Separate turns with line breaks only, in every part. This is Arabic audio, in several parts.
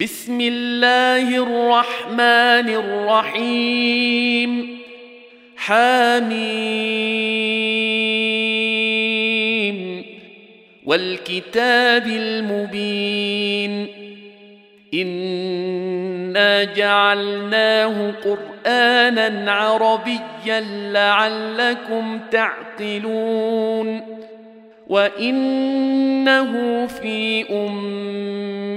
بسم الله الرحمن الرحيم. حميم. والكتاب المبين. إنا جعلناه قرآنا عربيا لعلكم تعقلون. وإنه في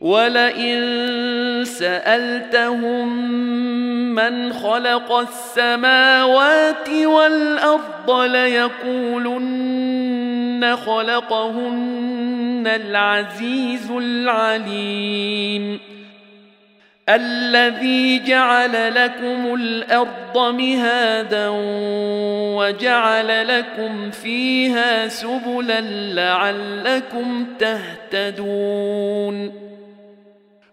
ولئن سألتهم من خلق السماوات والأرض ليقولن خلقهن العزيز العليم. الذي جعل لكم الأرض مهادا وجعل لكم فيها سبلا لعلكم تهتدون.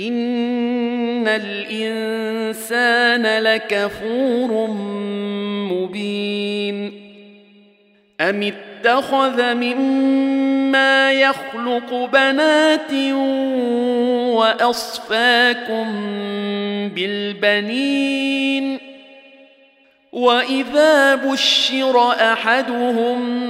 ان الانسان لكفور مبين ام اتخذ مما يخلق بنات واصفاكم بالبنين واذا بشر احدهم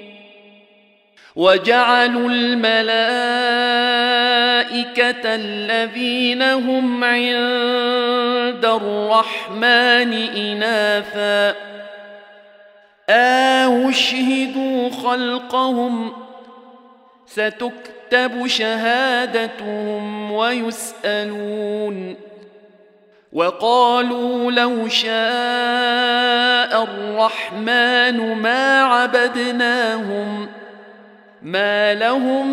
وجعلوا الملائكة الذين هم عند الرحمن إناثا. اشهدوا خلقهم. ستكتب شهادتهم ويسألون. وقالوا لو شاء الرحمن ما عبدناهم. ما لهم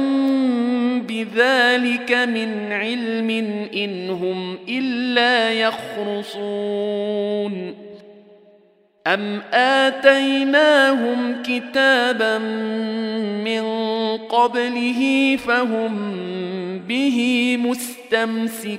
بذلك من علم ان هم الا يخرصون ام اتيناهم كتابا من قبله فهم به مستمسكون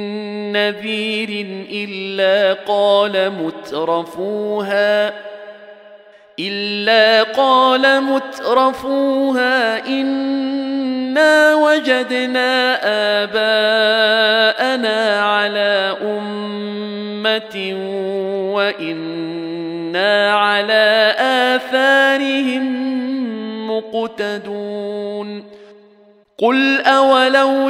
نذير إلا قال مترفوها إلا قال مترفوها إنا وجدنا آباءنا على أمة وإنا على آثارهم مقتدون. قل أولو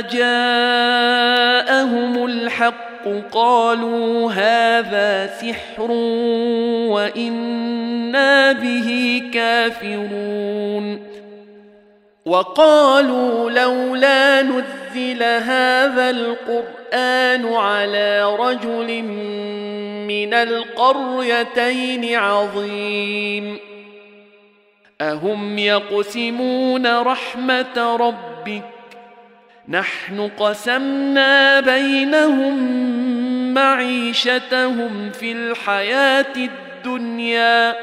جاءهم الحق قالوا هذا سحر وأنا به كافرون وقالوا لولا نزل هذا القران على رجل من القريتين عظيم اهم يقسمون رحمه ربك نحن قسمنا بينهم معيشتهم في الحياة الدنيا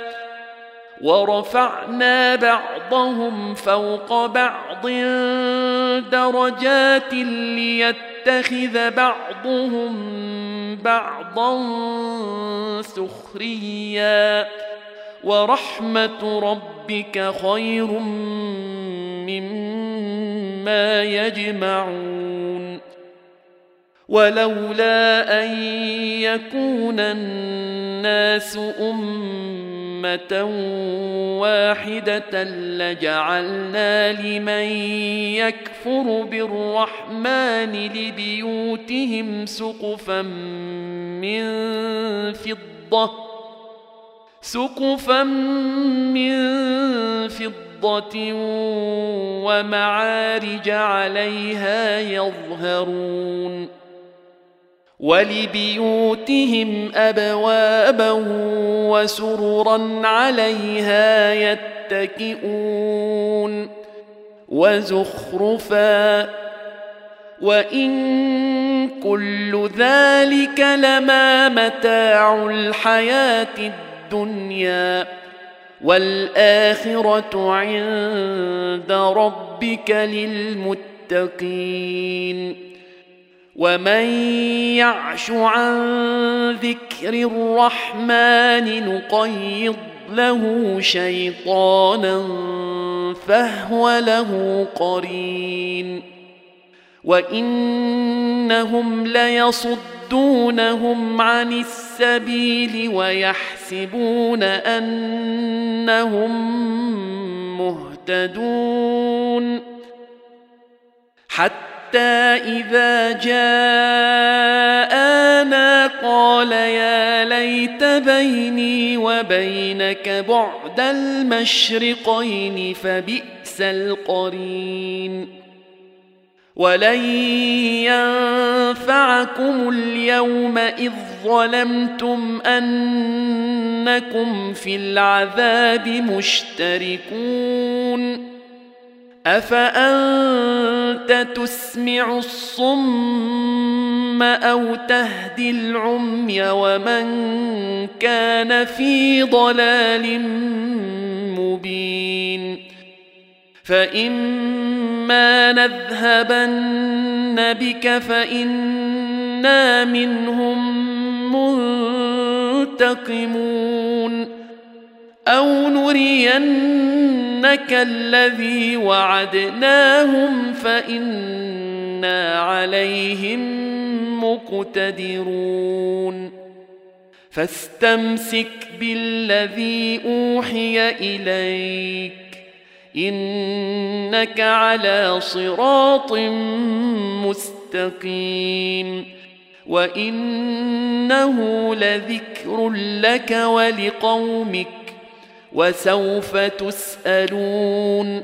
ورفعنا بعضهم فوق بعض درجات ليتخذ بعضهم بعضا سخريا ورحمة ربك خير مما يجمعون. ولولا أن يكون الناس أمة واحدة لجعلنا لمن يكفر بالرحمن لبيوتهم سقفا من فضة سقفا من فضة ومعارج عليها يظهرون ولبيوتهم أبوابا وسررا عليها يتكئون وزخرفا وإن كل ذلك لما متاع الحياة الدنيا الدنيا والآخرة عند ربك للمتقين ومن يعش عن ذكر الرحمن نقيض له شيطانا فهو له قرين وإنهم ليصدونهم عن السبيل ويحسبون أنهم مهتدون. حتى إذا جاءنا قال يا ليت بيني وبينك بعد المشرقين فبئس القرين. ولن ينفعكم اليوم اذ ظلمتم انكم في العذاب مشتركون افانت تسمع الصم أو تهدي العمي ومن كان في ضلال مبين فإما نذهبن بك فإنا منهم منتقمون أو نرينك الذي وعدناهم فإنا عليهم مقتدرون فاستمسك بالذي أوحي إليك إنك على صراط مستقيم وإنه لذكر لك ولقومك وسوف تسألون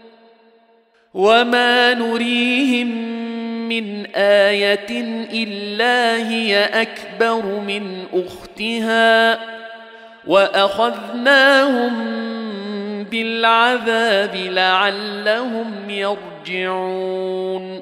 وما نريهم من إيه الا هي اكبر من اختها واخذناهم بالعذاب لعلهم يرجعون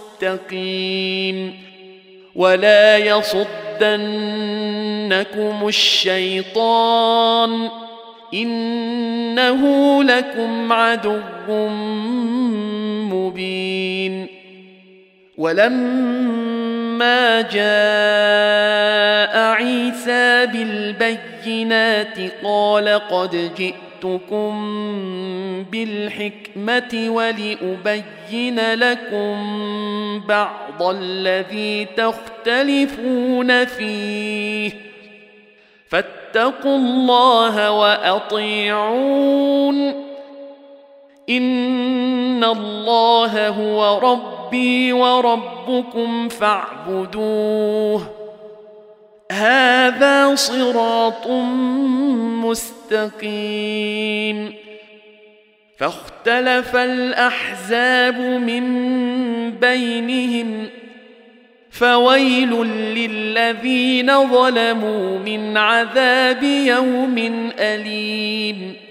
ولا يصدنكم الشيطان إنه لكم عدو مبين ولما جاء عيسى بالبينات قال قد جئتكم بالحكمه ولابين لكم بعض الذي تختلفون فيه فاتقوا الله واطيعون ان الله هو ربي وربكم فاعبدوه هذا صراط مستقيم. فاختلف الأحزاب من بينهم فويل للذين ظلموا من عذاب يوم أليم.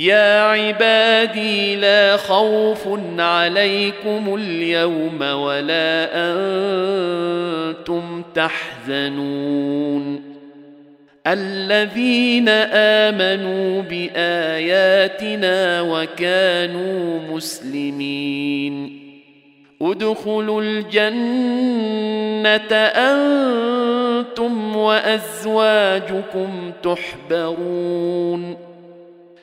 يا عبادي لا خوف عليكم اليوم ولا أنتم تحزنون. الذين امنوا باياتنا وكانوا مسلمين. ادخلوا الجنه أنتم وازواجكم تحبرون.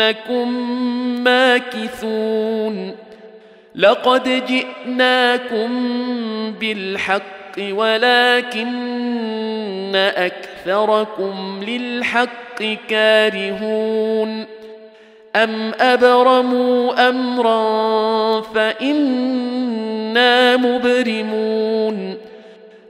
انكم ماكثون. لقد جئناكم بالحق ولكن أكثركم للحق كارهون. أم أبرموا أمرا فإنا مبرمون.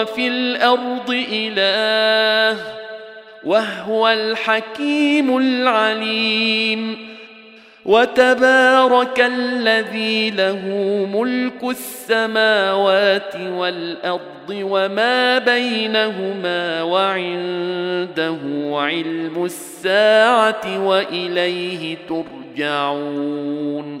وفي الأرض إله وهو الحكيم العليم وتبارك الذي له ملك السماوات والأرض وما بينهما وعنده علم الساعة وإليه ترجعون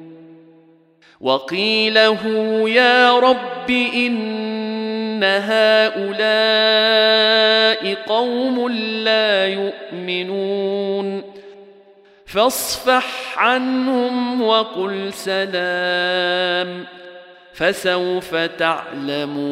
وقيله يا رب ان هؤلاء قوم لا يؤمنون فاصفح عنهم وقل سلام فسوف تعلمون